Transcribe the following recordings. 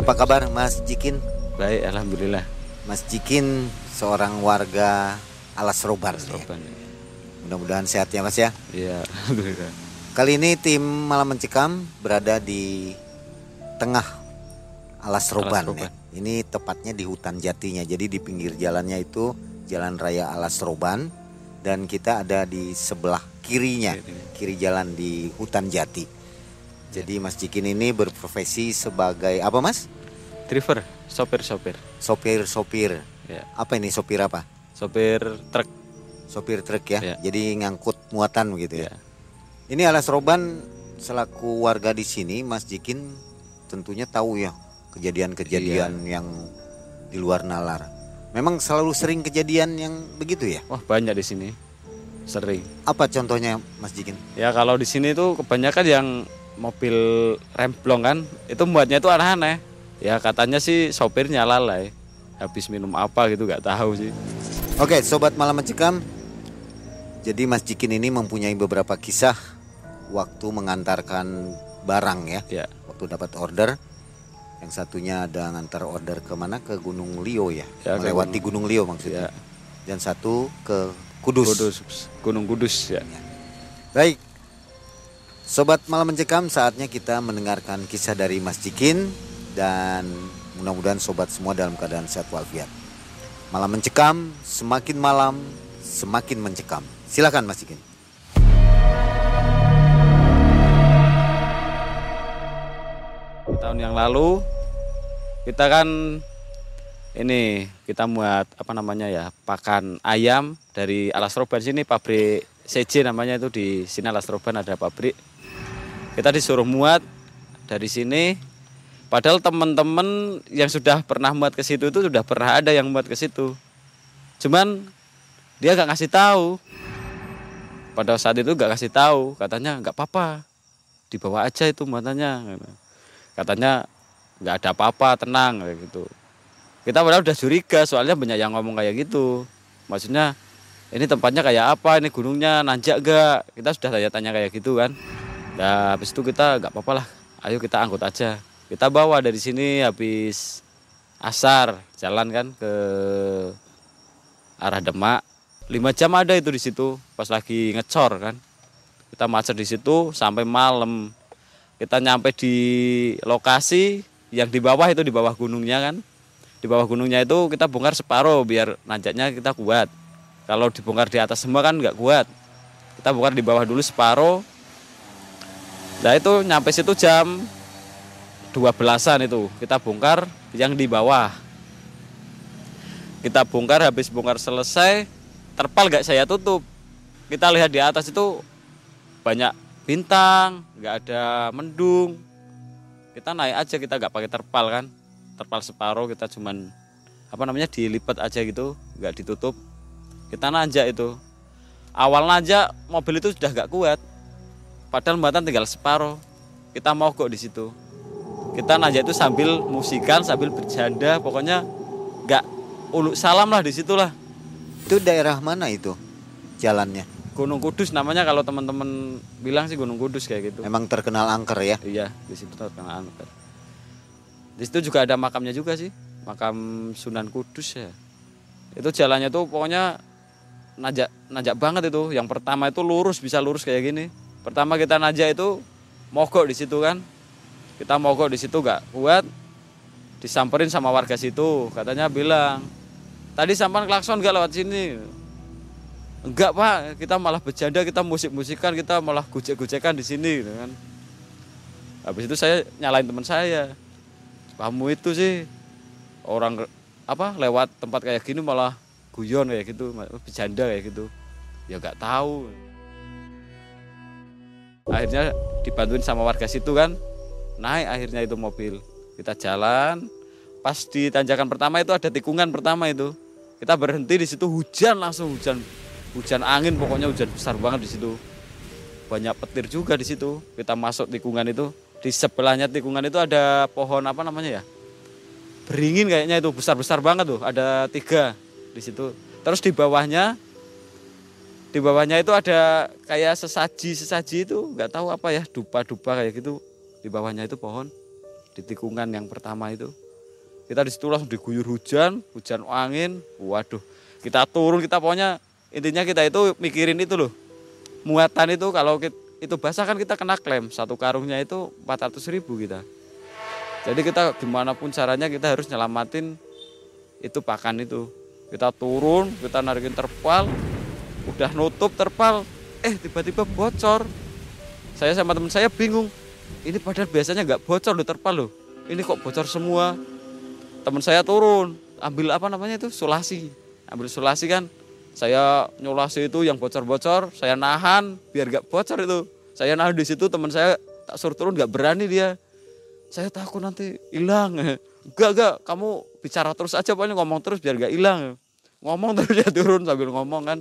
Apa kabar Mas Jikin? Baik, alhamdulillah. Mas Jikin seorang warga Alas Roban. ya. Roban. Mudah-mudahan sehat ya Mas ya. Iya, alhamdulillah. Kali ini tim Malam Mencekam berada di tengah Alas Roban. Roban. ya. Ini tepatnya di hutan jatinya. Jadi di pinggir jalannya itu Jalan Raya Alas Roban dan kita ada di sebelah kirinya, Kiri. kiri jalan di hutan jati. Jadi Mas Jikin ini berprofesi sebagai apa Mas? Driver, sopir-sopir. Sopir-sopir. Ya, Apa ini sopir apa? sopir truk. Sopir truk ya. Ya. Jadi ngangkut muatan begitu ya. Ya. Ini Alas Roban selaku warga di sini Mas Jikin tentunya tahu ya kejadian-kejadian Iya. yang di luar nalar. Memang selalu sering kejadian yang begitu ya? Wah, banyak di sini. Sering. Apa contohnya Mas Jikin? Ya kalau di sini tuh kebanyakan yang mobil remblong kan, itu muatnya itu aneh-aneh. Ya katanya sih sopirnya lalai. Habis minum apa gitu nggak tahu sih. Oke, sobat malam mencekam. Jadi Mas Jikin ini mempunyai beberapa kisah waktu mengantarkan barang ya. Ya, Waktu dapat order. Yang satunya ada ngantar order ke mana? Ke Gunung Lio ya. Ya, Melewati Gunung Lio maksudnya. ya. Dan satu ke Kudus. Kudus, Gunung Kudus ya. Baik. Sobat malam mencekam, saatnya kita mendengarkan kisah dari Mas Jikin dan mudah-mudahan sobat semua dalam keadaan sehat walafiat. Malam mencekam, semakin malam semakin mencekam. Silakan Mas Jikin. tahun yang lalu kita kan ini kita buat apa namanya ya pakan ayam dari Alas Roban sini pabrik CJ namanya itu di sini Alas Roban ada pabrik kita disuruh muat dari sini. Padahal teman-teman yang sudah pernah muat ke situ itu sudah pernah ada yang muat ke situ. Cuman dia nggak ngasih tahu. Pada saat itu nggak kasih tahu. Katanya nggak apa-apa. Dibawa aja itu muatannya. Katanya nggak ada apa-apa tenang kayak gitu. Kita padahal udah curiga soalnya banyak yang ngomong kayak gitu. Maksudnya ini tempatnya kayak apa? Ini gunungnya nanjak gak kita sudah tanya-tanya kayak gitu kan nah habis itu kita nggak apa-apa lah. Ayo kita angkut aja. Kita bawa dari sini habis asar jalan kan ke arah Demak. Lima jam ada itu di situ pas lagi ngecor kan. Kita macet di situ sampai malam. Kita nyampe di lokasi yang di bawah itu di bawah gunungnya kan. Di bawah gunungnya itu kita bongkar separuh biar nanjaknya kita kuat. Kalau dibongkar di atas semua kan nggak kuat. Kita bongkar di bawah dulu separuh nah itu nyampe situ jam 12-an itu. Kita bongkar yang di bawah. Kita bongkar habis bongkar selesai terpal nggak saya tutup. Kita lihat di atas itu banyak bintang nggak ada mendung. Kita naik aja kita nggak pakai terpal kan. Terpal separuh kita cuman apa namanya dilipat aja gitu nggak ditutup. Kita nanjak itu. Awal nanjak mobil itu sudah nggak kuat padahal muatan tinggal separuh kita mogok di situ kita nanjak itu sambil musikan sambil bercanda pokoknya nggak uluk salam lah di situlah Itu daerah mana itu jalannya? Gunung Kudus namanya kalau teman-teman bilang sih Gunung Kudus kayak gitu Memang terkenal angker ya. Iya, di situ terkenal angker. Di situ juga ada makamnya juga sih, makam Sunan Kudus ya. Itu jalannya tuh pokoknya najak najak banget itu. Yang pertama itu lurus bisa lurus kayak gini. Pertama kita najak itu mogok di situ kan. Kita mogok di situ gak kuat. Disamperin sama warga situ, katanya bilang, "Tadi sampan klakson gak lewat sini?" Enggak pak, kita malah bercanda, kita musik-musikan, kita malah gojek-gojekan di sini gitu kan. Habis itu saya nyalain teman saya. Kamu itu sih orang apa lewat tempat kayak gini malah guyon kayak gitu, bercanda kayak gitu. Ya nggak tahu. Akhirnya dibantuin sama warga situ kan. Naik akhirnya itu mobil. Kita jalan. Pas di tanjakan pertama itu ada tikungan pertama itu. Kita berhenti di situ hujan langsung hujan hujan angin pokoknya hujan besar banget di situ banyak petir juga di situ kita masuk tikungan itu di sebelahnya tikungan itu ada pohon apa namanya ya beringin kayaknya itu besar besar banget tuh ada tiga di situ terus di bawahnya di bawahnya itu ada kayak sesaji sesaji itu nggak tahu apa ya dupa dupa kayak gitu. Di bawahnya itu pohon di tikungan yang pertama itu. Kita di situ langsung diguyur hujan hujan angin waduh. Kita turun kita pokoknya intinya kita itu mikirin itu loh. Muatan itu kalau kita, itu basah kan kita kena klaim satu karungnya itu 400 ribu kita. Jadi kita gimana pun caranya kita harus nyelamatin itu pakan itu. Kita turun kita narikin terpal udah nutup terpal. Eh tiba-tiba bocor. Saya sama teman saya bingung. Ini padahal biasanya nggak bocor loh terpal loh. Ini kok bocor semua? Teman saya turun ambil apa namanya itu? Sulasi. Ambil sulasi kan? Saya nyulasi itu yang bocor-bocor saya nahan biar nggak bocor itu. Saya nahan di situ teman saya tak suruh turun nggak berani dia. Saya takut nanti hilang. Enggak enggak kamu bicara terus aja pokoknya ngomong terus biar gak hilang. Ngomong terus dia turun sambil ngomong kan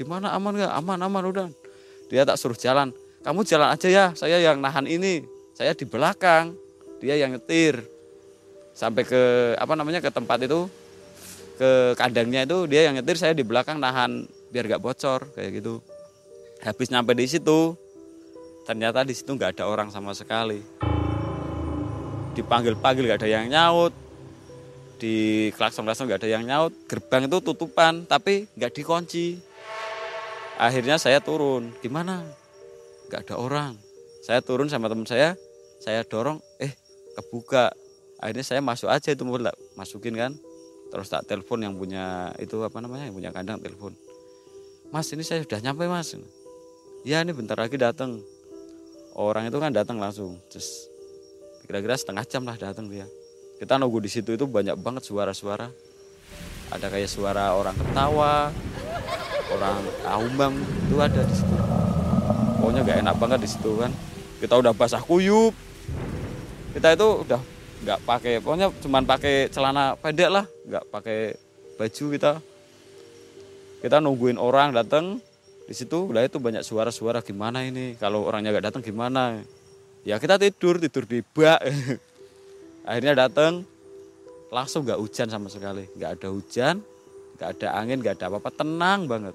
gimana aman nggak? Aman aman udah. Dia tak suruh jalan. Kamu jalan aja ya saya yang nahan ini. Saya di belakang. Dia yang nyetir. Sampai ke apa namanya ke tempat itu. Ke kandangnya itu dia yang nyetir saya di belakang nahan biar gak bocor kayak gitu. Habis nyampe di situ ternyata di situ nggak ada orang sama sekali. Dipanggil-panggil gak ada yang nyaut. Di klakson-klakson gak ada yang nyaut. Gerbang itu tutupan tapi nggak dikunci akhirnya saya turun. Gimana? Nggak ada orang. Saya turun sama teman saya saya dorong eh kebuka. Akhirnya saya masuk aja itu mobil masukin kan. Terus tak telepon yang punya itu apa namanya yang punya kandang telepon. Mas ini saya sudah nyampe mas. Ya ini bentar lagi datang orang itu kan datang langsung terus kira-kira setengah jam lah datang dia. Kita nunggu di situ itu banyak banget suara-suara. Ada kayak suara orang ketawa orang aumbang itu ada di situ. Pokoknya gak enak banget di situ kan. Kita udah basah kuyup. Kita itu udah nggak pakai pokoknya cuman pakai celana pendek lah. Nggak pakai baju kita. Kita nungguin orang datang di situ. Udah itu banyak suara-suara gimana ini? Kalau orangnya nggak datang gimana? Ya kita tidur tidur di bak. Akhirnya datang langsung nggak hujan sama sekali. Nggak ada hujan nggak ada angin nggak ada apa-apa. Tenang banget.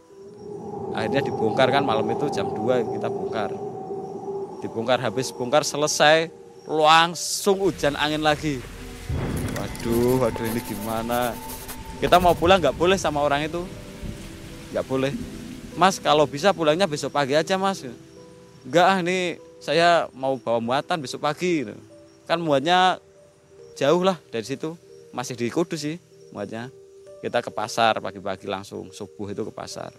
Akhirnya dibongkar kan malam itu jam 2 kita bongkar. Dibongkar habis bongkar selesai langsung hujan angin lagi. Waduh waduh ini gimana? Kita mau pulang nggak boleh sama orang itu. Nggak boleh. Mas kalau bisa pulangnya besok pagi aja mas. Enggak ah ini saya mau bawa muatan besok pagi gitu. kan muatnya jauh lah dari situ. Masih di Kudus sih muatnya kita ke pasar pagi-pagi langsung subuh itu ke pasar.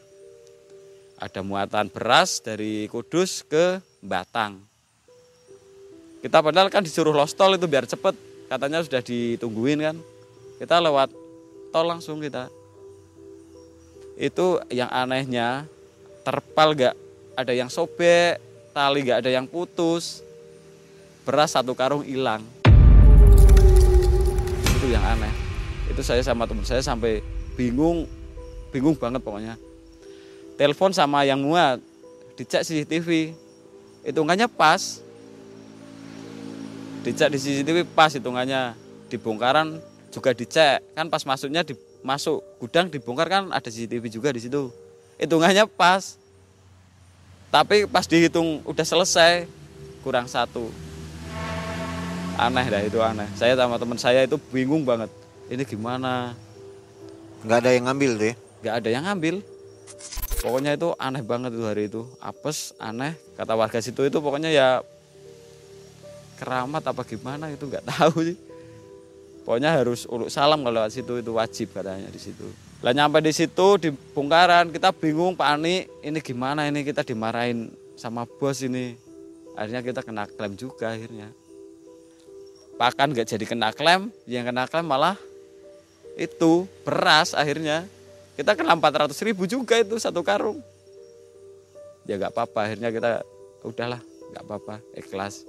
Ada muatan beras dari Kudus ke Batang. Kita padahal kan disuruh los tol itu biar cepet katanya sudah ditungguin kan. Kita lewat tol langsung kita. Itu yang anehnya terpal gak ada yang sobek tali nggak ada yang putus beras satu karung hilang. Itu yang aneh itu saya sama teman saya sampai bingung bingung banget pokoknya. Telepon sama yang muat dicek CCTV hitungannya pas. Dicek di CCTV pas hitungannya. Dibongkaran juga dicek. Kan pas masuknya di masuk gudang dibongkar kan ada CCTV juga di situ. Hitungannya pas. Tapi pas dihitung udah selesai kurang satu. Aneh dah itu aneh. Saya sama teman saya itu bingung banget ini gimana? Nggak ada yang ngambil deh. Nggak ada yang ngambil. Pokoknya itu aneh banget itu hari itu. Apes aneh. Kata warga situ itu pokoknya ya keramat apa gimana itu nggak tahu sih. Pokoknya harus uluk salam kalau lewat situ itu wajib katanya di situ. Lah nyampe di situ di bongkaran kita bingung panik ini gimana ini kita dimarahin sama bos ini? Akhirnya kita kena klaim juga akhirnya. Pakan nggak jadi kena klaim yang kena klaim malah itu beras akhirnya. Kita kena 400 ribu juga itu satu karung. Ya nggak apa-apa akhirnya kita udahlah nggak apa-apa ikhlas.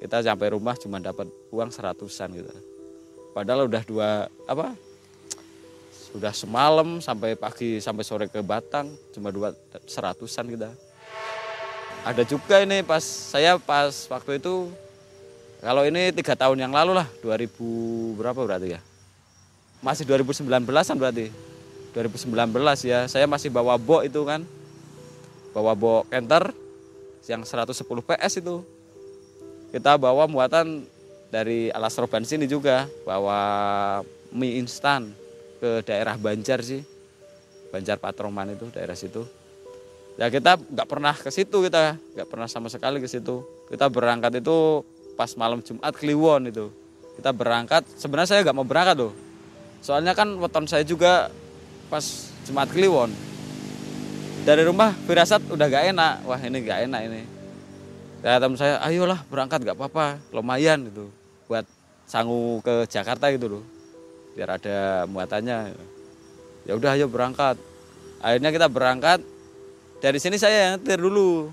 Kita sampai rumah cuma dapat uang seratusan gitu. Padahal udah dua apa? Sudah semalam sampai pagi sampai sore ke Batang cuma dua seratusan kita. Ada juga ini pas saya pas waktu itu kalau ini tiga tahun yang lalu lah 2000 berapa berarti ya masih 2019an berarti. 2019 ya. Saya masih bawa bok itu kan. Bawa bok kenter yang 110 PS itu. Kita bawa muatan dari Alas Roban sini juga. Bawa mie instan ke daerah Banjar sih. Banjar Patroman itu daerah situ. Ya kita nggak pernah ke situ kita. Nggak pernah sama sekali ke situ. Kita berangkat itu pas malam Jumat Kliwon itu. Kita berangkat sebenarnya saya nggak mau berangkat loh soalnya kan weton saya juga pas Jumat Kliwon. Dari rumah firasat udah gak enak. Wah ini gak enak ini. Ya teman saya ayolah berangkat gak apa-apa. Lumayan gitu buat sangu ke Jakarta gitu loh. Biar ada muatannya. Ya udah ayo berangkat. Akhirnya kita berangkat. Dari sini saya yang nyetir dulu.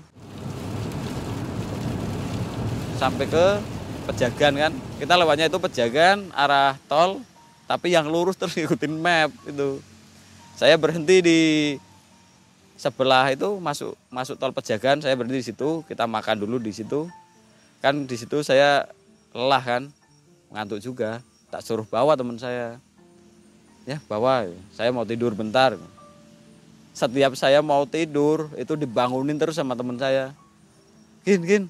Sampai ke Pejagan kan. Kita lewatnya itu Pejagan arah tol tapi yang lurus terus ikutin map itu. Saya berhenti di sebelah itu masuk masuk tol Pejagan saya berhenti di situ. Kita makan dulu di situ. Kan di situ saya lelah kan ngantuk juga. Tak suruh bawa teman saya. Ya bawa. Saya mau tidur bentar. Setiap saya mau tidur itu dibangunin terus sama teman saya. Gin gin.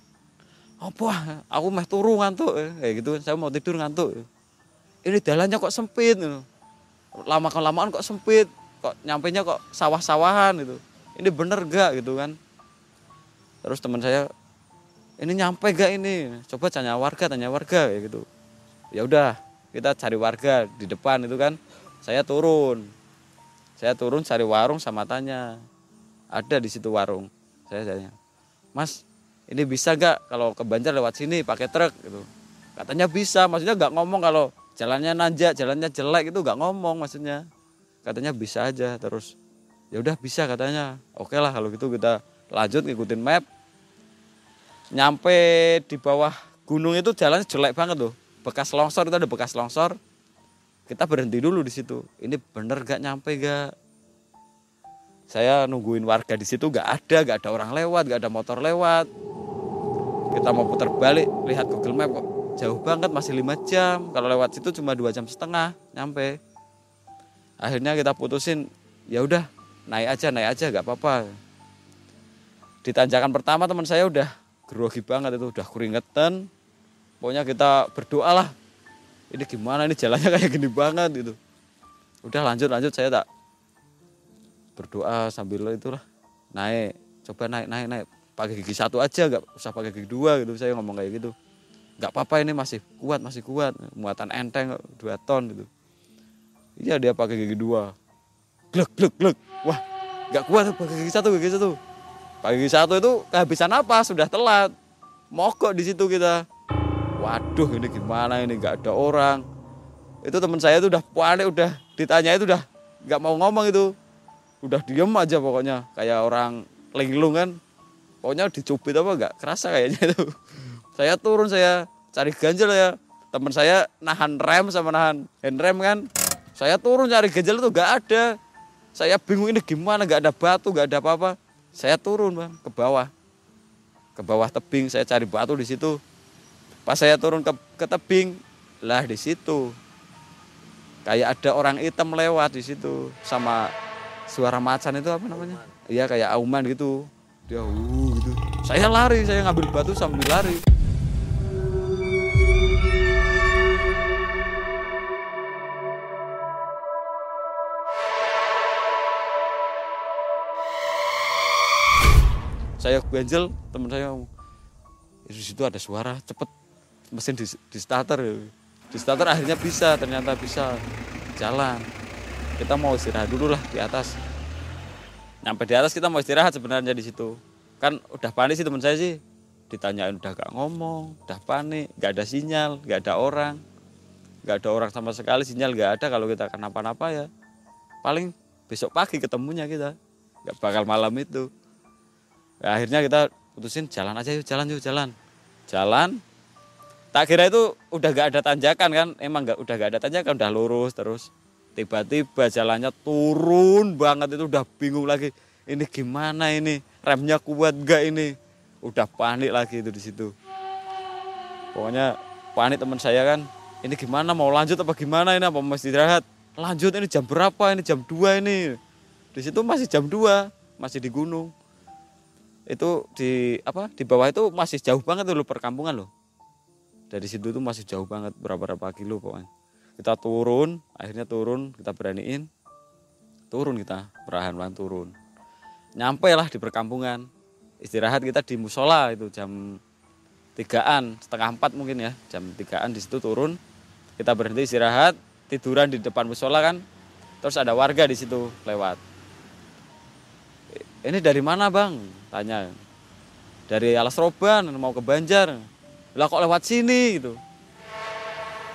Apa? Aku mah turu ngantuk. Kayak gitu saya mau tidur ngantuk ini jalannya kok sempit lama kelamaan kok sempit kok nyampe nya kok sawah-sawahan itu ini bener gak gitu kan? Terus teman saya ini nyampe gak ini? Coba tanya warga tanya warga kayak gitu. Ya udah kita cari warga di depan itu kan. Saya turun. Saya turun cari warung sama tanya. Ada di situ warung? Saya tanya. Mas ini bisa gak kalau ke Banjar lewat sini pakai truk? Gitu. Katanya bisa maksudnya nggak ngomong kalau jalannya nanjak jalannya jelek itu nggak ngomong maksudnya. Katanya bisa aja terus ya udah bisa katanya. Oke lah kalau gitu kita lanjut ngikutin map. Nyampe di bawah gunung itu jalannya jelek banget tuh bekas longsor itu ada bekas longsor. Kita berhenti dulu di situ. Ini bener gak nyampe gak saya nungguin warga di situ gak ada gak ada orang lewat gak ada motor lewat. Kita mau putar balik lihat Google Map kok jauh banget masih lima jam. Kalau lewat situ cuma dua jam setengah nyampe. Akhirnya kita putusin ya udah naik aja naik aja gak apa-apa. Di tanjakan pertama teman saya udah grogi banget itu udah keringetan. Pokoknya kita berdoa lah ini gimana ini jalannya kayak gini banget gitu. Udah lanjut lanjut saya tak berdoa sambil itulah naik. Coba naik naik naik. Pakai gigi satu aja nggak usah pakai gigi dua gitu saya ngomong kayak gitu nggak apa-apa ini masih kuat masih kuat. Muatan enteng dua ton gitu. Iya dia pakai gigi dua. Glek glek glek. Wah nggak kuat pakai gigi satu gigi satu. Pakai gigi satu itu kehabisan apa? Sudah telat. Mogok di situ kita. Waduh ini gimana ini? Nggak ada orang. Itu teman saya itu udah panik udah ditanya itu udah nggak mau ngomong itu. Udah diem aja pokoknya kayak orang linglung kan. Pokoknya dicubit apa nggak kerasa kayaknya itu saya turun saya cari ganjel ya. Teman saya nahan rem sama nahan handrem kan? Saya turun cari ganjel itu nggak ada. Saya bingung ini gimana nggak ada batu nggak ada apa-apa. Saya turun bang ke bawah. Ke bawah tebing saya cari batu di situ. Pas saya turun ke, ke tebing lah di situ. Kayak ada orang hitam lewat di situ sama suara macan itu apa namanya? Iya kayak auman gitu. Dia uh gitu. Saya lari saya ngambil batu sambil lari saya ganjel teman saya di situ ada suara cepet. Mesin di, di starter di starter akhirnya bisa ternyata bisa jalan. Kita mau istirahat dulu lah di atas. Nyampe di atas kita mau istirahat sebenarnya di situ. Kan udah panik sih teman saya sih. Ditanyain udah gak ngomong? Udah panik? Gak ada sinyal? Gak ada orang? Gak ada orang sama sekali sinyal gak ada kalau kita kenapa-napa ya. Paling besok pagi ketemunya kita. Gak bakal malam itu Nah, akhirnya kita putusin jalan aja yuk jalan yuk jalan. Jalan tak kira itu udah gak ada tanjakan kan? Emang nggak udah gak ada tanjakan udah lurus terus. Tiba-tiba jalannya turun banget itu udah bingung lagi ini gimana ini? Remnya kuat gak ini? Udah panik lagi itu di situ. Pokoknya panik teman saya kan ini gimana? Mau lanjut apa gimana ini? Apa masih istirahat? Lanjut ini jam berapa ini? Jam 2 ini. Di situ masih jam 2 masih di gunung itu di apa di bawah itu masih jauh banget dulu perkampungan loh. Dari situ tuh masih jauh banget berapa berapa kilo pokoknya. Kita turun akhirnya turun kita beraniin turun kita perlahan-lahan turun. Nyampe lah di perkampungan. Istirahat kita di musola itu jam tigaan setengah empat mungkin ya jam tigaan di situ turun. Kita berhenti istirahat tiduran di depan musola kan terus ada warga di situ lewat. Ini dari mana bang tanya. Dari alas roban mau ke Banjar. Lah kok lewat sini gitu.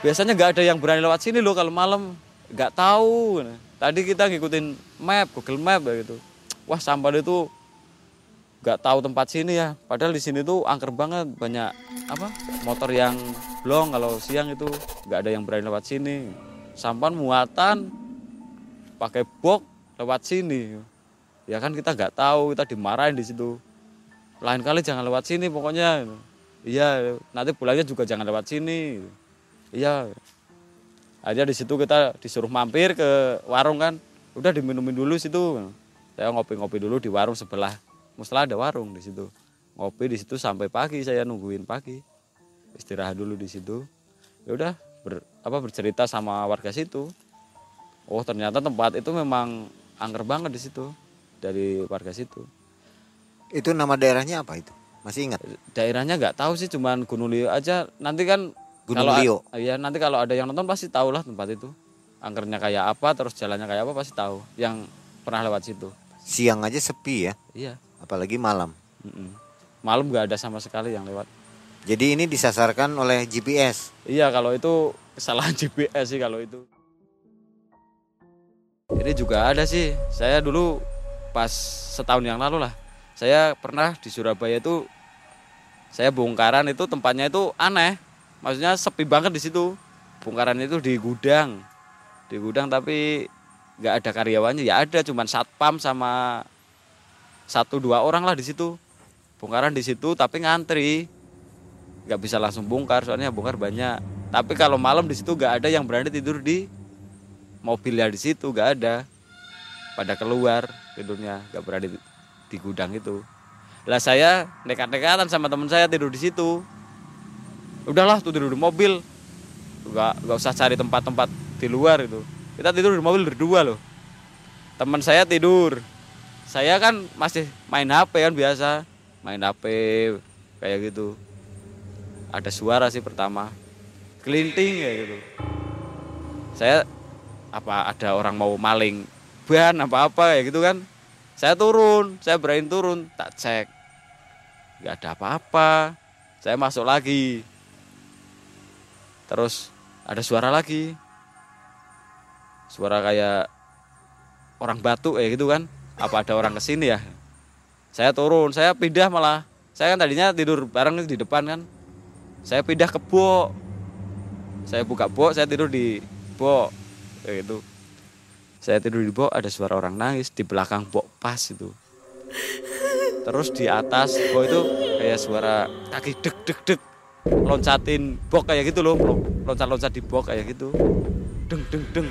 Biasanya nggak ada yang berani lewat sini loh kalau malam. Nggak tahu. Tadi kita ngikutin map Google Map gitu. Wah sampah itu nggak tahu tempat sini ya. Padahal di sini tuh angker banget. Banyak apa motor yang blong kalau siang itu. Nggak ada yang berani lewat sini. Sampan muatan pakai box lewat sini ya kan kita nggak tahu kita dimarahin di situ. Lain kali jangan lewat sini pokoknya. Iya nanti pulangnya juga jangan lewat sini. Iya. Aja di situ kita disuruh mampir ke warung kan. Udah diminumin dulu situ. Saya ngopi-ngopi dulu di warung sebelah. Mustalah ada warung di situ. Ngopi di situ sampai pagi saya nungguin pagi. Istirahat dulu di situ. Ya udah ber, apa bercerita sama warga situ. Oh ternyata tempat itu memang angker banget di situ dari warga situ. Itu nama daerahnya apa itu? Masih ingat? Daerahnya nggak tahu sih cuman Gunung Lio aja. Nanti kan Gunung kalau Lio? iya nanti kalau ada yang nonton pasti tahu lah tempat itu. Angkernya kayak apa terus jalannya kayak apa pasti tahu. Yang pernah lewat situ. Siang aja sepi ya? Iya. Apalagi malam. Mm-mm. malam nggak ada sama sekali yang lewat. Jadi ini disasarkan oleh GPS iya kalau itu kesalahan GPS sih kalau itu. Ini juga ada sih. Saya dulu pas setahun yang lalu lah. Saya pernah di Surabaya itu saya bongkaran itu tempatnya itu aneh. Maksudnya sepi banget di situ. Bongkaran itu di gudang. Di gudang tapi nggak ada karyawannya. Ya ada cuman satpam sama satu dua orang lah di situ. Bongkaran di situ tapi ngantri. Nggak bisa langsung bongkar soalnya bongkar banyak. Tapi kalau malam di situ nggak ada yang berani tidur di mobilnya di situ nggak ada pada keluar tidurnya nggak berani di, di gudang itu. Lah saya nekat-nekatan sama teman saya tidur di situ. Udahlah tuh tidur di mobil. Nggak nggak usah cari tempat-tempat di luar itu. Kita tidur di mobil berdua loh. Teman saya tidur. Saya kan masih main HP kan biasa. Main HP kayak gitu. Ada suara sih pertama. Kelinting kayak gitu. Saya apa ada orang mau maling ban apa apa kayak gitu kan. Saya turun saya berani turun tak cek. Nggak ada apa-apa. Saya masuk lagi. Terus ada suara lagi. Suara kayak orang batuk ya gitu kan. Apa ada orang ke sini ya? Saya turun saya pindah malah. Saya kan tadinya tidur bareng di depan kan. Saya pindah ke bok. Saya buka bok saya tidur di bok kayak gitu saya tidur di bok ada suara orang nangis di belakang bok pas itu. Terus di atas bok itu kayak suara kaki deg deg deg loncatin bok kayak gitu loh loncat loncat di bok kayak gitu. Deng deng deng.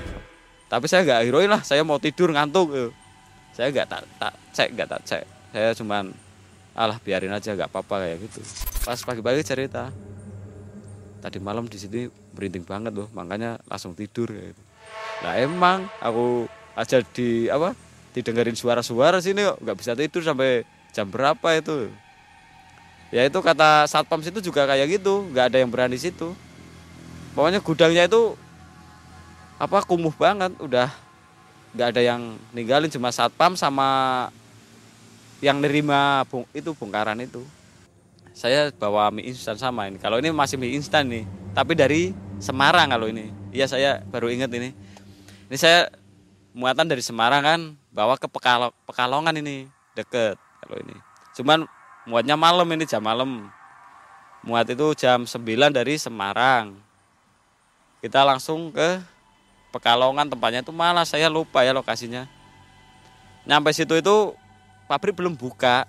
Tapi saya nggak heroin lah saya mau tidur ngantuk saya nggak tak tak cek nggak tak cek. Saya cuman alah biarin aja nggak apa-apa kayak gitu. Pas pagi-pagi cerita. Tadi malam di sini merinding banget loh makanya langsung tidur kayak gitu nah emang aku aja di apa didengerin suara-suara sini kok nggak bisa tidur sampai jam berapa itu. Ya itu kata satpam situ juga kayak gitu nggak ada yang berani situ. Pokoknya gudangnya itu apa kumuh banget udah nggak ada yang ninggalin cuma satpam sama yang nerima bong, itu bongkaran itu. Saya bawa mie instan sama ini. Kalau ini masih mie instan nih tapi dari Semarang kalau ini. Iya saya baru inget ini ini saya muatan dari Semarang kan bawa ke Pekalo, Pekalongan ini deket kalau ini. Cuman muatnya malam ini jam malam. Muat itu jam 9 dari Semarang. Kita langsung ke Pekalongan tempatnya itu malah saya lupa ya lokasinya. Nyampe situ itu pabrik belum buka.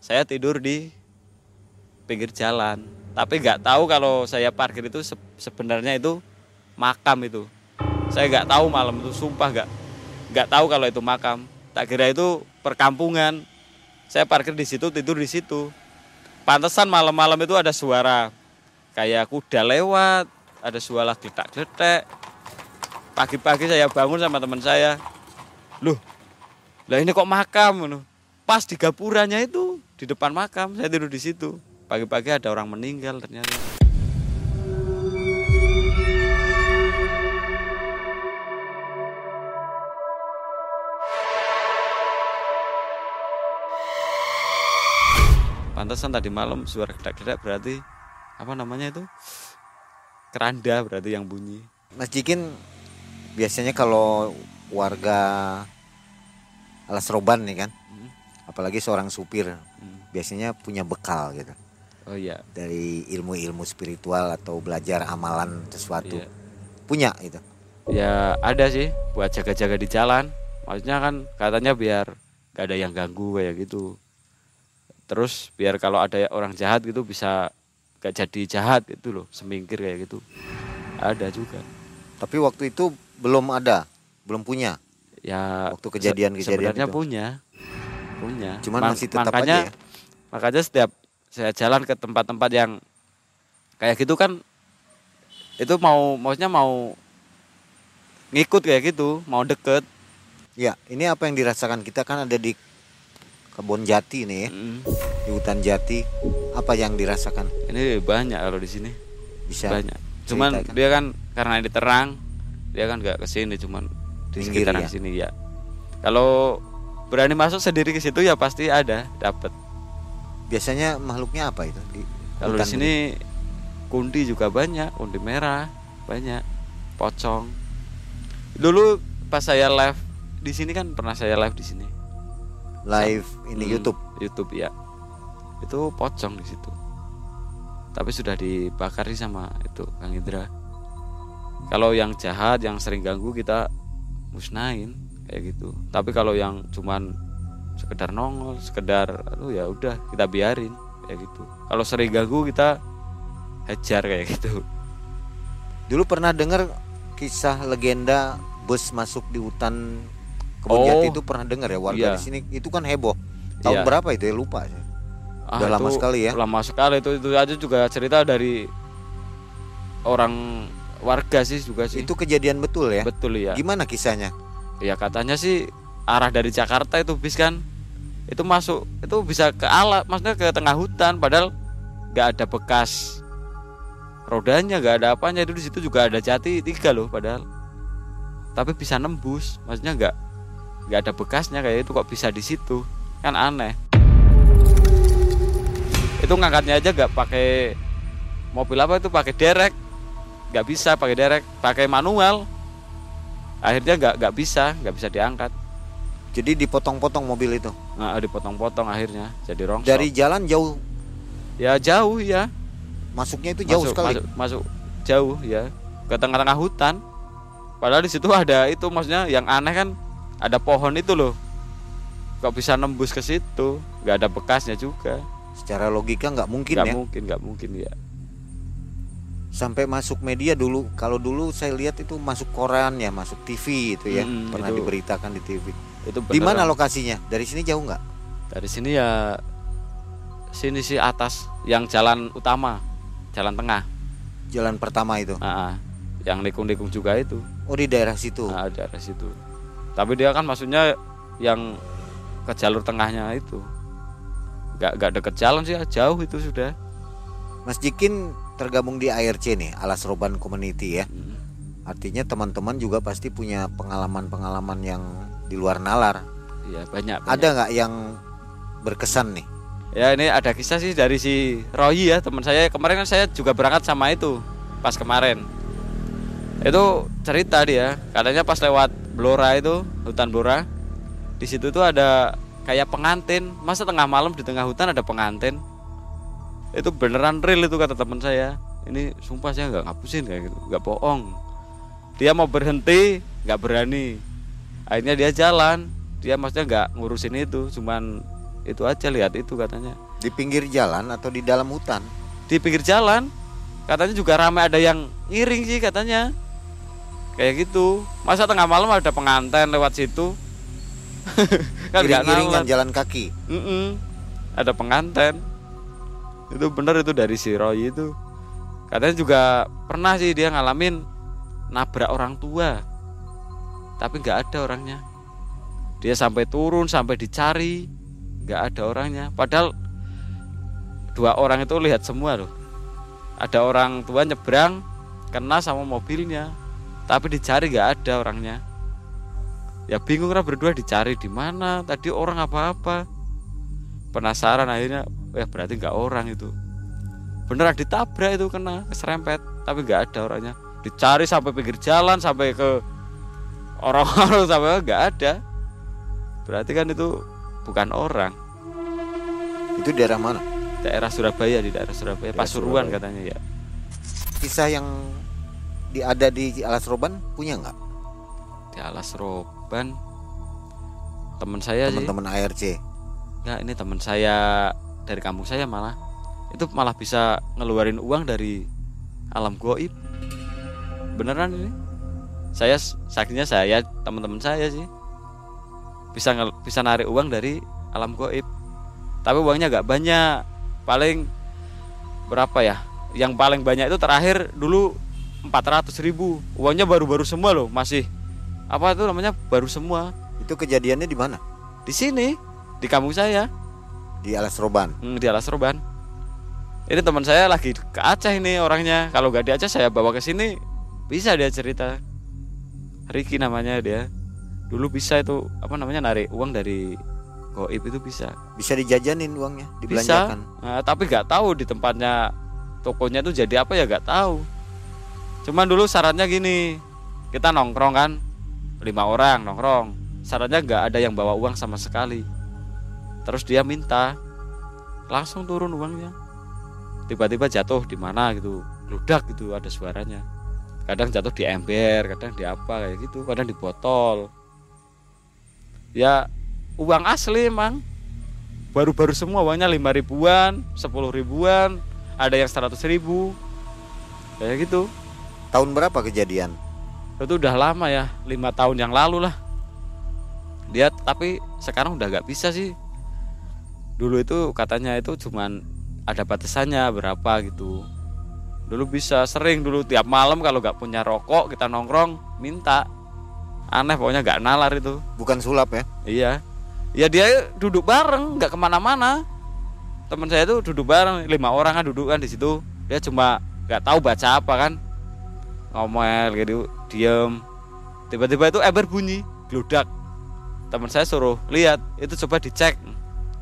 Saya tidur di pinggir jalan. Tapi nggak tahu kalau saya parkir itu sebenarnya itu makam itu saya nggak tahu malam itu sumpah nggak nggak tahu kalau itu makam. Tak kira itu perkampungan. Saya parkir di situ tidur di situ. Pantesan malam-malam itu ada suara kayak kuda lewat ada suara geletak-geletak pagi-pagi saya bangun sama teman saya. Loh lah ini kok makam pas di gapuranya itu di depan makam saya tidur di situ. Pagi-pagi ada orang meninggal ternyata pantesan tadi malam suara gedak-gedak berarti apa namanya itu keranda berarti yang bunyi Mas Jikin biasanya kalau warga alas roban nih kan, Hmm. apalagi seorang supir Hmm. biasanya punya bekal gitu oh iya dari ilmu-ilmu spiritual atau belajar amalan sesuatu. Iya. Punya itu. ya ada sih buat jaga-jaga di jalan maksudnya kan katanya biar gak ada yang ganggu kayak gitu terus biar kalau ada orang jahat gitu bisa gak jadi jahat gitu loh semingkir kayak gitu ada juga Tapi waktu itu belum ada, belum punya. ya Waktu kejadian-kejadian sebenarnya itu. punya punya Cuman Ma- masih tetap makanya aja ya. makanya setiap saya jalan ke tempat-tempat yang kayak gitu kan itu mau maksudnya mau ngikut kayak gitu mau deket Ya, ini apa yang dirasakan kita kan ada di kebun jati nih ya, Mm. di hutan jati. Apa yang dirasakan? ini banyak kalau di sini Bisa banyak cuman ceritakan. dia kan karena ini terang dia kan nggak ke sini cuman di sekitaran ya? sini ya kalau berani masuk sendiri ke situ ya pasti ada dapat biasanya makhluknya apa itu di kalau di sini kundi juga banyak kundi merah banyak pocong dulu pas saya live di sini kan pernah saya live di sini? Live ini Hmm, YouTube? YouTube ya itu pocong di situ. Tapi sudah dibakar sih sama itu Kang Indra. Kalau yang jahat yang sering ganggu kita musnahin kayak gitu. Tapi kalau yang cuman sekedar nongol sekedar aduh ya udah kita biarin kayak gitu. Kalau sering ganggu kita hajar kayak gitu. Dulu pernah dengar kisah legenda bus masuk di hutan kebun Oh. jati itu pernah dengar ya warga Iya. di sini itu kan heboh. Tahun Iya. berapa itu ya lupa saya. Ah, Udah lama sekali ya. lama sekali itu itu aja juga cerita dari orang warga sih juga sih Itu kejadian betul ya. betul ya Gimana kisahnya? ya katanya sih arah dari Jakarta itu bis kan itu masuk itu bisa ke alat maksudnya ke tengah hutan padahal nggak ada bekas rodanya nggak ada apanya itu di situ juga ada jati tiga loh padahal tapi bisa nembus maksudnya nggak nggak ada bekasnya kayak itu kok bisa di situ? Kan aneh. Itu ngangkatnya aja nggak pakai mobil apa itu pakai derek. Nggak bisa pakai derek pakai manual. Akhirnya nggak nggak bisa nggak bisa diangkat. Jadi dipotong-potong mobil itu. nah, dipotong-potong akhirnya jadi rongsok. Dari jalan jauh? Ya jauh ya. Masuknya itu jauh masuk, sekali. masuk masuk jauh ya. Ke tengah-tengah hutan. Padahal di situ ada itu maksudnya yang aneh kan ada pohon itu loh kok bisa nembus ke situ nggak ada bekasnya juga Secara logika nggak mungkin nggak ya. mungkin nggak mungkin ya Sampai masuk media dulu. Kalau dulu saya lihat itu masuk koran ya, masuk TV itu ya. Mm, Pernah itu diberitakan di TV. itu Di mana lokasinya? Dari sini jauh nggak? dari sini ya sini sih atas yang jalan utama jalan tengah Jalan pertama itu. Ah, ah. yang likung-likung juga itu Oh di daerah situ. Nah, ada daerah situ. Tapi dia kan maksudnya yang ke jalur tengahnya itu. Gak, gak deket jalan sih, jauh itu sudah. Mas Jikin tergabung di ARC nih, Alas Roban Community ya. Mm. Artinya teman-teman juga pasti punya pengalaman-pengalaman yang di luar nalar. Iya banyak, banyak. Ada nggak yang berkesan nih? Ya ini ada kisah sih dari si Roy ya teman saya. Kemarin kan saya juga berangkat sama itu pas kemarin. Itu cerita dia, katanya pas lewat Blora itu hutan Blora, di situ tuh ada kayak pengantin. Masa tengah malam di tengah hutan ada pengantin? Itu beneran real itu kata teman saya. Ini sumpah saya nggak ngapusin kayak gitu, nggak bohong. Dia mau berhenti nggak berani. Akhirnya dia jalan, dia maksudnya nggak ngurusin itu, cuman itu aja lihat itu katanya Di pinggir jalan atau di dalam hutan? di pinggir jalan katanya juga ramai ada yang iring sih katanya kayak gitu. Masa tengah malam ada pengantin lewat situ? Kan Iring-iringan jalan kaki. Mm-mm. ada pengantin itu bener itu dari si Roy itu. Katanya juga pernah sih dia ngalamin nabrak orang tua. Tapi nggak ada orangnya. Dia sampai turun sampai dicari. Nggak ada orangnya. Padahal dua orang itu lihat semua loh. Ada orang tua nyebrang kena sama mobilnya tapi dicari nggak ada orangnya. Ya bingung lah berdua dicari di mana tadi orang apa-apa. Penasaran akhirnya ya berarti nggak orang itu. Beneran ditabrak itu kena keserempet tapi nggak ada orangnya. Dicari sampai pinggir jalan sampai ke orang-orang sampai nggak ada. Berarti kan itu bukan orang. Itu daerah mana? daerah Surabaya di daerah Surabaya. Daerah Pasuruan Surabaya. katanya ya. Kisah yang di ada di Alas Roban punya nggak? di Alas Roban teman saya Teman-teman ARC. Nggak, ini teman saya dari kampung saya malah. Itu malah bisa ngeluarin uang dari alam goib. Beneran ini? Saya saksinya saya teman-teman saya sih. Bisa ngel- bisa narik uang dari alam goib. Tapi uangnya nggak banyak. Paling berapa ya? Yang paling banyak itu terakhir dulu 400 ribu uangnya baru-baru semua loh masih apa itu namanya baru semua Itu kejadiannya di mana? di sini di kampung saya Di Alas Roban. Hmm, di Alas Roban. Ini teman saya lagi ke Aceh ini orangnya. Kalau nggak di Aceh saya bawa ke sini bisa dia cerita. Riki namanya dia. Dulu bisa itu apa namanya narik uang dari goib itu bisa. Bisa dijajanin uangnya, Bisa. dibelanjakan. Nah, tapi nggak tahu di tempatnya tokonya itu jadi apa ya nggak tahu. Cuman dulu syaratnya gini, kita nongkrong kan lima orang nongkrong. Syaratnya nggak ada yang bawa uang sama sekali. Terus dia minta, langsung turun uangnya. Tiba-tiba jatuh di mana gitu, ludak gitu ada suaranya. Kadang jatuh di ember, kadang di apa kayak gitu, kadang di botol. Ya uang asli emang baru-baru semua uangnya lima ribuan, sepuluh ribuan, ada yang seratus ribu, kayak gitu. Tahun berapa kejadian? Itu udah lama ya, lima tahun yang lalu lah. Dia tapi sekarang udah nggak bisa sih. Dulu itu katanya itu cuman ada batasannya berapa gitu. Dulu bisa sering dulu tiap malam kalau nggak punya rokok kita nongkrong minta. Aneh pokoknya nggak nalar itu. Bukan sulap ya? Iya. Ya dia duduk bareng, nggak ke mana-mana. Teman saya itu duduk bareng, lima orang kan duduk kan di situ. Dia cuma nggak tahu baca apa kan, ngomel gitu, diem. Tiba-tiba itu ember bunyi, gludak. Teman saya suruh lihat, itu coba dicek,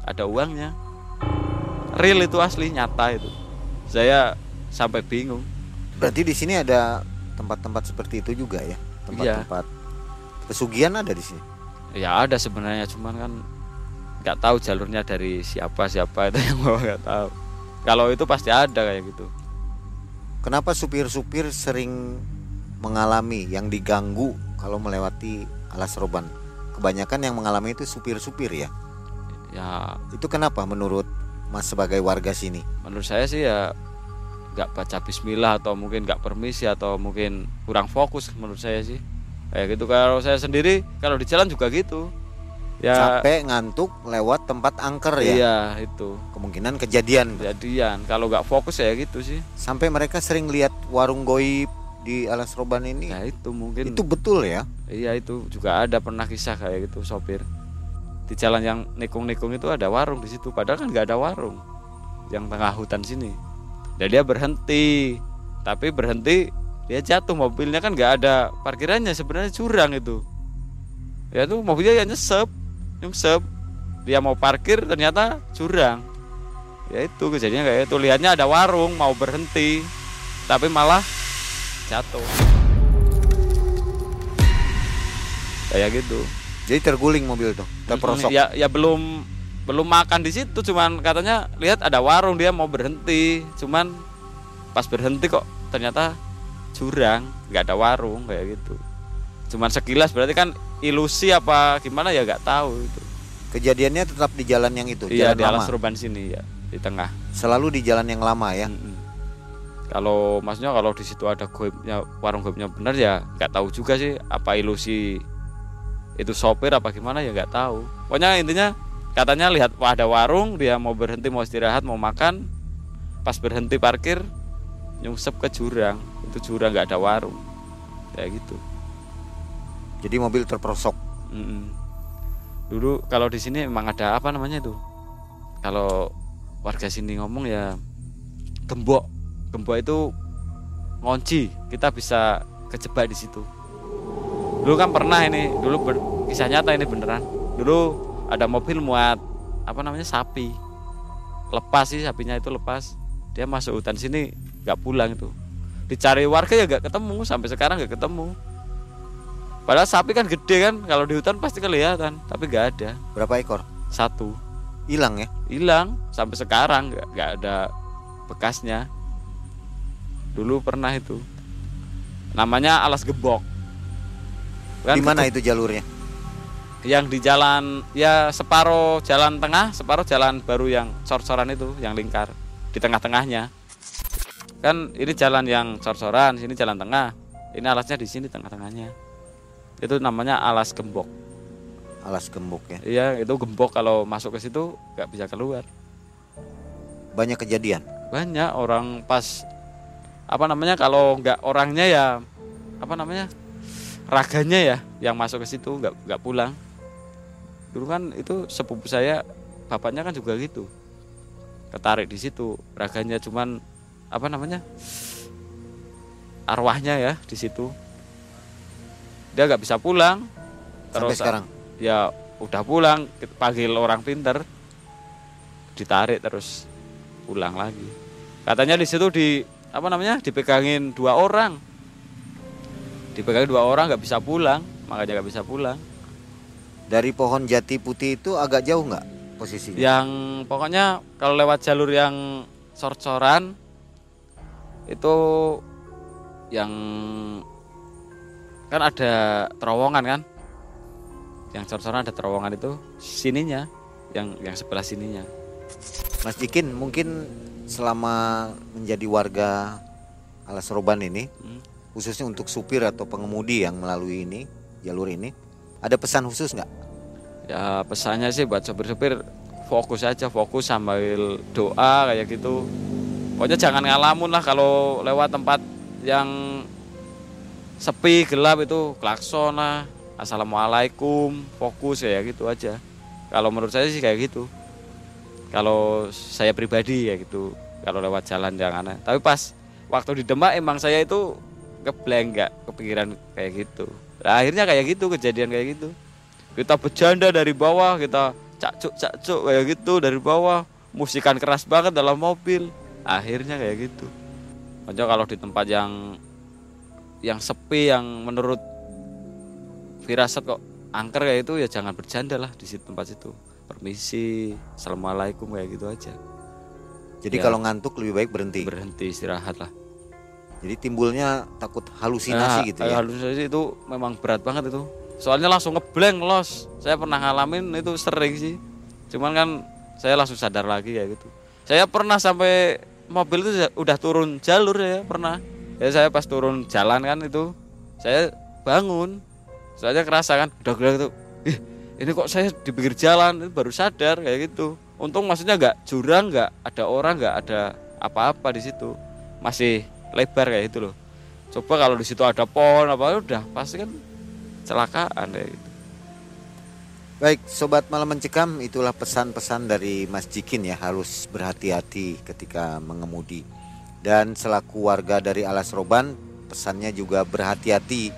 ada uangnya. Real itu asli, nyata itu. Saya sampai bingung. Berarti di sini ada tempat-tempat seperti itu juga ya? Tempat-tempat pesugihan ada di sini. Ya ada sebenarnya, cuman kan nggak tahu jalurnya dari siapa siapa itu yang bawa nggak tahu. Kalau itu pasti ada kayak gitu. Kenapa supir-supir sering mengalami yang diganggu kalau melewati Alas Roban? Kebanyakan yang mengalami itu supir-supir ya. Ya Itu kenapa menurut Mas sebagai warga sini? menurut saya sih ya nggak baca Bismillah atau mungkin nggak permisi atau mungkin kurang fokus menurut saya sih. Kayak gitu kalau saya sendiri kalau di jalan juga gitu. Ya Capek, ngantuk, lewat tempat angker ya. iya itu Kemungkinan kejadian. kejadian. Kalau nggak fokus ya gitu sih. Sampai mereka sering lihat warung goib di Alas Roban ini. Ya itu mungkin Itu betul ya? Iya itu juga ada pernah kisah kayak gitu sopir di jalan yang nikung-nikung itu ada warung di situ padahal kan nggak ada warung yang tengah hutan sini dan dia berhenti tapi berhenti dia jatuh mobilnya kan nggak ada parkirannya sebenarnya curang itu ya tuh mobilnya yang nyesep nyesep dia mau parkir ternyata curang ya itu kejadiannya kayak itu lihatnya ada warung mau berhenti tapi malah jatuh. Kayak gitu. Jadi terguling mobil tuh, terperosok. ya ya belum belum makan di situ cuman katanya lihat ada warung dia mau berhenti. Cuman pas berhenti kok ternyata jurang nggak ada warung kayak gitu. Cuman sekilas berarti kan ilusi apa gimana ya nggak tahu itu. Kejadiannya tetap di jalan yang itu, iya jalan di lama. alas urban sini ya di tengah. Selalu di jalan yang lama ya. Mm-mm. kalau maksudnya kalau di situ ada goibnya warung goibnya benar ya nggak tahu juga sih apa ilusi itu sopir apa gimana ya nggak tahu. Pokoknya intinya katanya lihat wah ada warung dia mau berhenti mau istirahat mau makan. Pas berhenti parkir nyungsep ke jurang. Itu jurang nggak ada warung. Kayak gitu Jadi mobil terperosok. Mm-mm. dulu kalau di sini emang ada apa namanya itu? Kalau warga sini ngomong ya gembok. Gembok itu ngunci kita bisa kejebak di situ. Dulu kan pernah ini dulu ber- kisah nyata ini beneran. Dulu ada mobil muat apa namanya sapi. Lepas sih sapinya itu lepas. Dia masuk hutan sini nggak pulang itu. Dicari warga ya nggak ketemu sampai sekarang nggak ketemu padahal sapi kan gede kan kalau di hutan pasti kelihatan tapi nggak ada. Berapa ekor? satu. Hilang ya? hilang sampai sekarang nggak ada bekasnya. Dulu pernah itu. Namanya alas gebok Kan Di mana itu jalurnya? yang di jalan ya separuh jalan tengah separuh jalan baru yang cor-coran itu yang lingkar. Di tengah-tengahnya. Kan ini jalan yang cor-coran sini jalan tengah. Ini alasnya di sini tengah-tengahnya itu namanya alas gembok. Alas gembok ya. iya itu gembok kalau masuk ke situ nggak bisa keluar. Banyak kejadian. banyak orang pas apa namanya kalau nggak orangnya ya apa namanya raganya ya yang masuk ke situ nggak nggak pulang. Dulu kan itu sepupu saya bapaknya kan juga gitu. Ketarik di situ raganya cuman apa namanya arwahnya ya di situ dia nggak bisa pulang. Sampai sekarang. ya udah pulang kita panggil orang pinter. Ditarik terus pulang lagi. Katanya di situ di apa namanya dipegangin dua orang. Dipegangin dua orang nggak bisa pulang. Makanya nggak bisa pulang. Dari pohon jati putih itu agak jauh nggak posisinya? yang pokoknya kalau lewat jalur yang cor-coran itu yang kan ada terowongan kan yang cor-coran ada terowongan itu sininya yang yang sebelah sininya Mas Jikin mungkin selama menjadi warga Alas Roban ini Hmm. khususnya untuk supir atau pengemudi yang melalui ini jalur ini ada pesan khusus nggak? ya pesannya sih buat sopir-sopir fokus aja fokus sambil doa kayak gitu pokoknya jangan ngalamun lah kalau lewat tempat yang sepi gelap itu klakson lah assalamualaikum fokus ya gitu aja. Kalau menurut saya sih kayak gitu. Kalau saya pribadi ya gitu kalau lewat jalan yang aneh tapi pas waktu di Demak emang saya itu ngeblank nggak kepikiran kayak gitu. Nah, akhirnya kayak gitu kejadian kayak gitu. Kita bercanda dari bawah kita cakcuk cakcuk kayak gitu dari bawah. Musikan keras banget dalam mobil. Akhirnya kayak gitu. Makanya kalau di tempat yang yang sepi yang menurut firasat kok angker kayak itu ya jangan bercanda lah di situ tempat situ. Permisi assalamualaikum kayak gitu aja. Jadi Ya. kalau ngantuk lebih baik berhenti. berhenti istirahat lah. Jadi timbulnya takut halusinasi Nah, gitu ya. halusinasi itu memang berat banget itu. Soalnya langsung ngeblank los. Saya pernah ngalamin itu sering sih. Cuman kan saya langsung sadar lagi kayak gitu. Saya pernah sampai mobil itu udah turun jalur ya pernah ya saya pas turun jalan kan itu saya bangun. Soalnya kerasa kan udah bilang tuh ih ini kok saya di pinggir jalan itu baru sadar kayak gitu. Untung maksudnya nggak jurang nggak ada orang nggak ada apa-apa di situ. Masih lebar kayak gitu loh. Coba kalau di situ ada pohon apa udah pasti kan celakaan kayak gitu. Baik, sobat malam mencekam, itulah pesan-pesan dari Mas Jikin ya, harus berhati-hati ketika mengemudi. Dan selaku warga dari Alas Roban, pesannya juga berhati-hati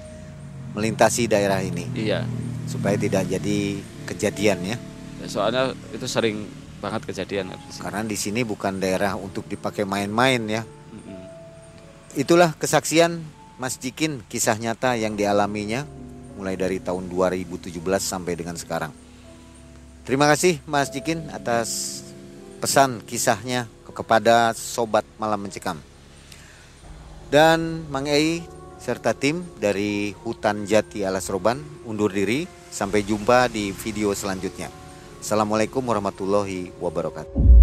melintasi daerah ini iya supaya tidak jadi kejadian ya. Ya, soalnya itu sering banget kejadian. Karena di sini bukan daerah untuk dipakai main-main ya. Itulah kesaksian Mas Jikin kisah nyata yang dialaminya mulai dari tahun 2017 sampai dengan sekarang. Terima kasih Mas Jikin atas pesan kisahnya kepada sobat malam mencekam. Dan Mang Ei serta tim dari Hutan Jati Alas Roban undur diri. Sampai jumpa di video selanjutnya. Assalamualaikum warahmatullahi wabarakatuh.